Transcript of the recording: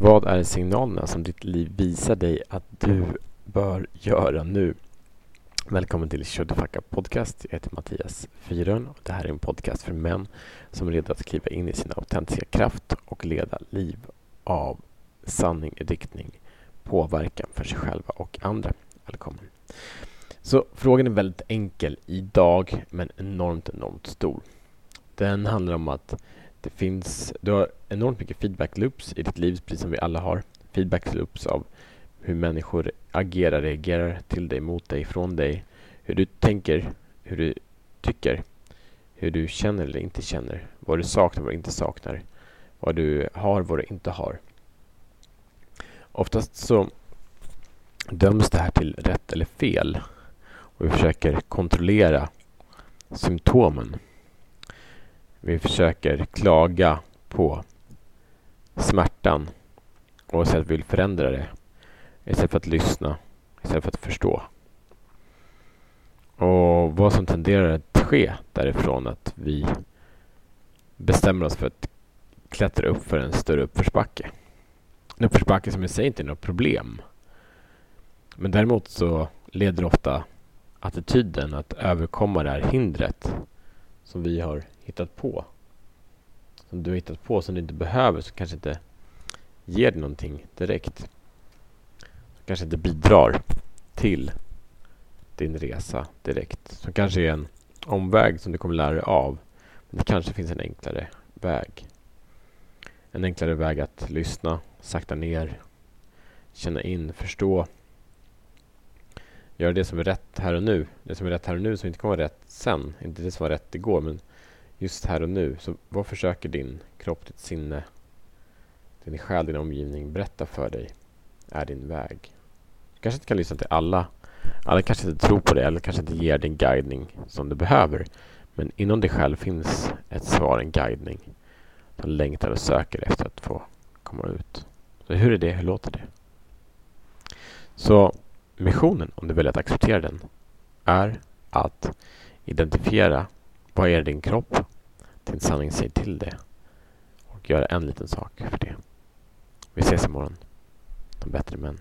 Vad är signalerna som ditt liv visar dig att du bör göra nu? Välkommen till Show Podcast. Jag heter Mattias Fyrön och det här är en podcast för män som är redo att kliva in i sin autentiska kraft och leda liv av sanning, riktning, påverkan för sig själva och andra. Välkommen! Så frågan är väldigt enkel idag men enormt, enormt stor. Den handlar om att det finns, du har enormt mycket feedback loops i ditt liv, precis som vi alla har. Feedback loops av hur människor agerar, reagerar till dig, mot dig, från dig. Hur du tänker, hur du tycker, hur du känner eller inte känner. Vad du saknar, vad du inte saknar. Vad du har, vad du inte har. Oftast så döms det här till rätt eller fel. Och vi försöker kontrollera symptomen vi försöker klaga på smärtan och säga att vi vill förändra det istället för att lyssna, istället för att förstå. Och vad som tenderar att ske därifrån att vi bestämmer oss för att klättra upp för en större uppförsbacke. En uppförsbacke som i sig inte är något problem. Men däremot så leder ofta attityden att överkomma det här hindret som vi har hittat på. Som du har hittat på som du inte behöver, som kanske inte ger dig någonting direkt. Som kanske inte bidrar till din resa direkt. Som kanske är en omväg som du kommer lära dig av. Men det kanske finns en enklare väg. En enklare väg att lyssna, sakta ner, känna in, förstå. Göra det som är rätt här och nu. Det som är rätt här och nu som inte kommer vara rätt sen. Inte det som var rätt igår men just här och nu. Så vad försöker din kropp, ditt sinne, din själ, din omgivning berätta för dig är din väg? Du kanske inte kan lyssna till alla. Alla kanske inte tror på det eller kanske inte ger din guidning som du behöver. Men inom dig själv finns ett svar, en guidning. Som längtar och söker efter att få komma ut. Så hur är det? Hur låter det? Så missionen, om du väljer att acceptera den, är att identifiera vad är din kropp? Din sanning säger till det. Och göra en liten sak för det. Vi ses imorgon. De bättre män.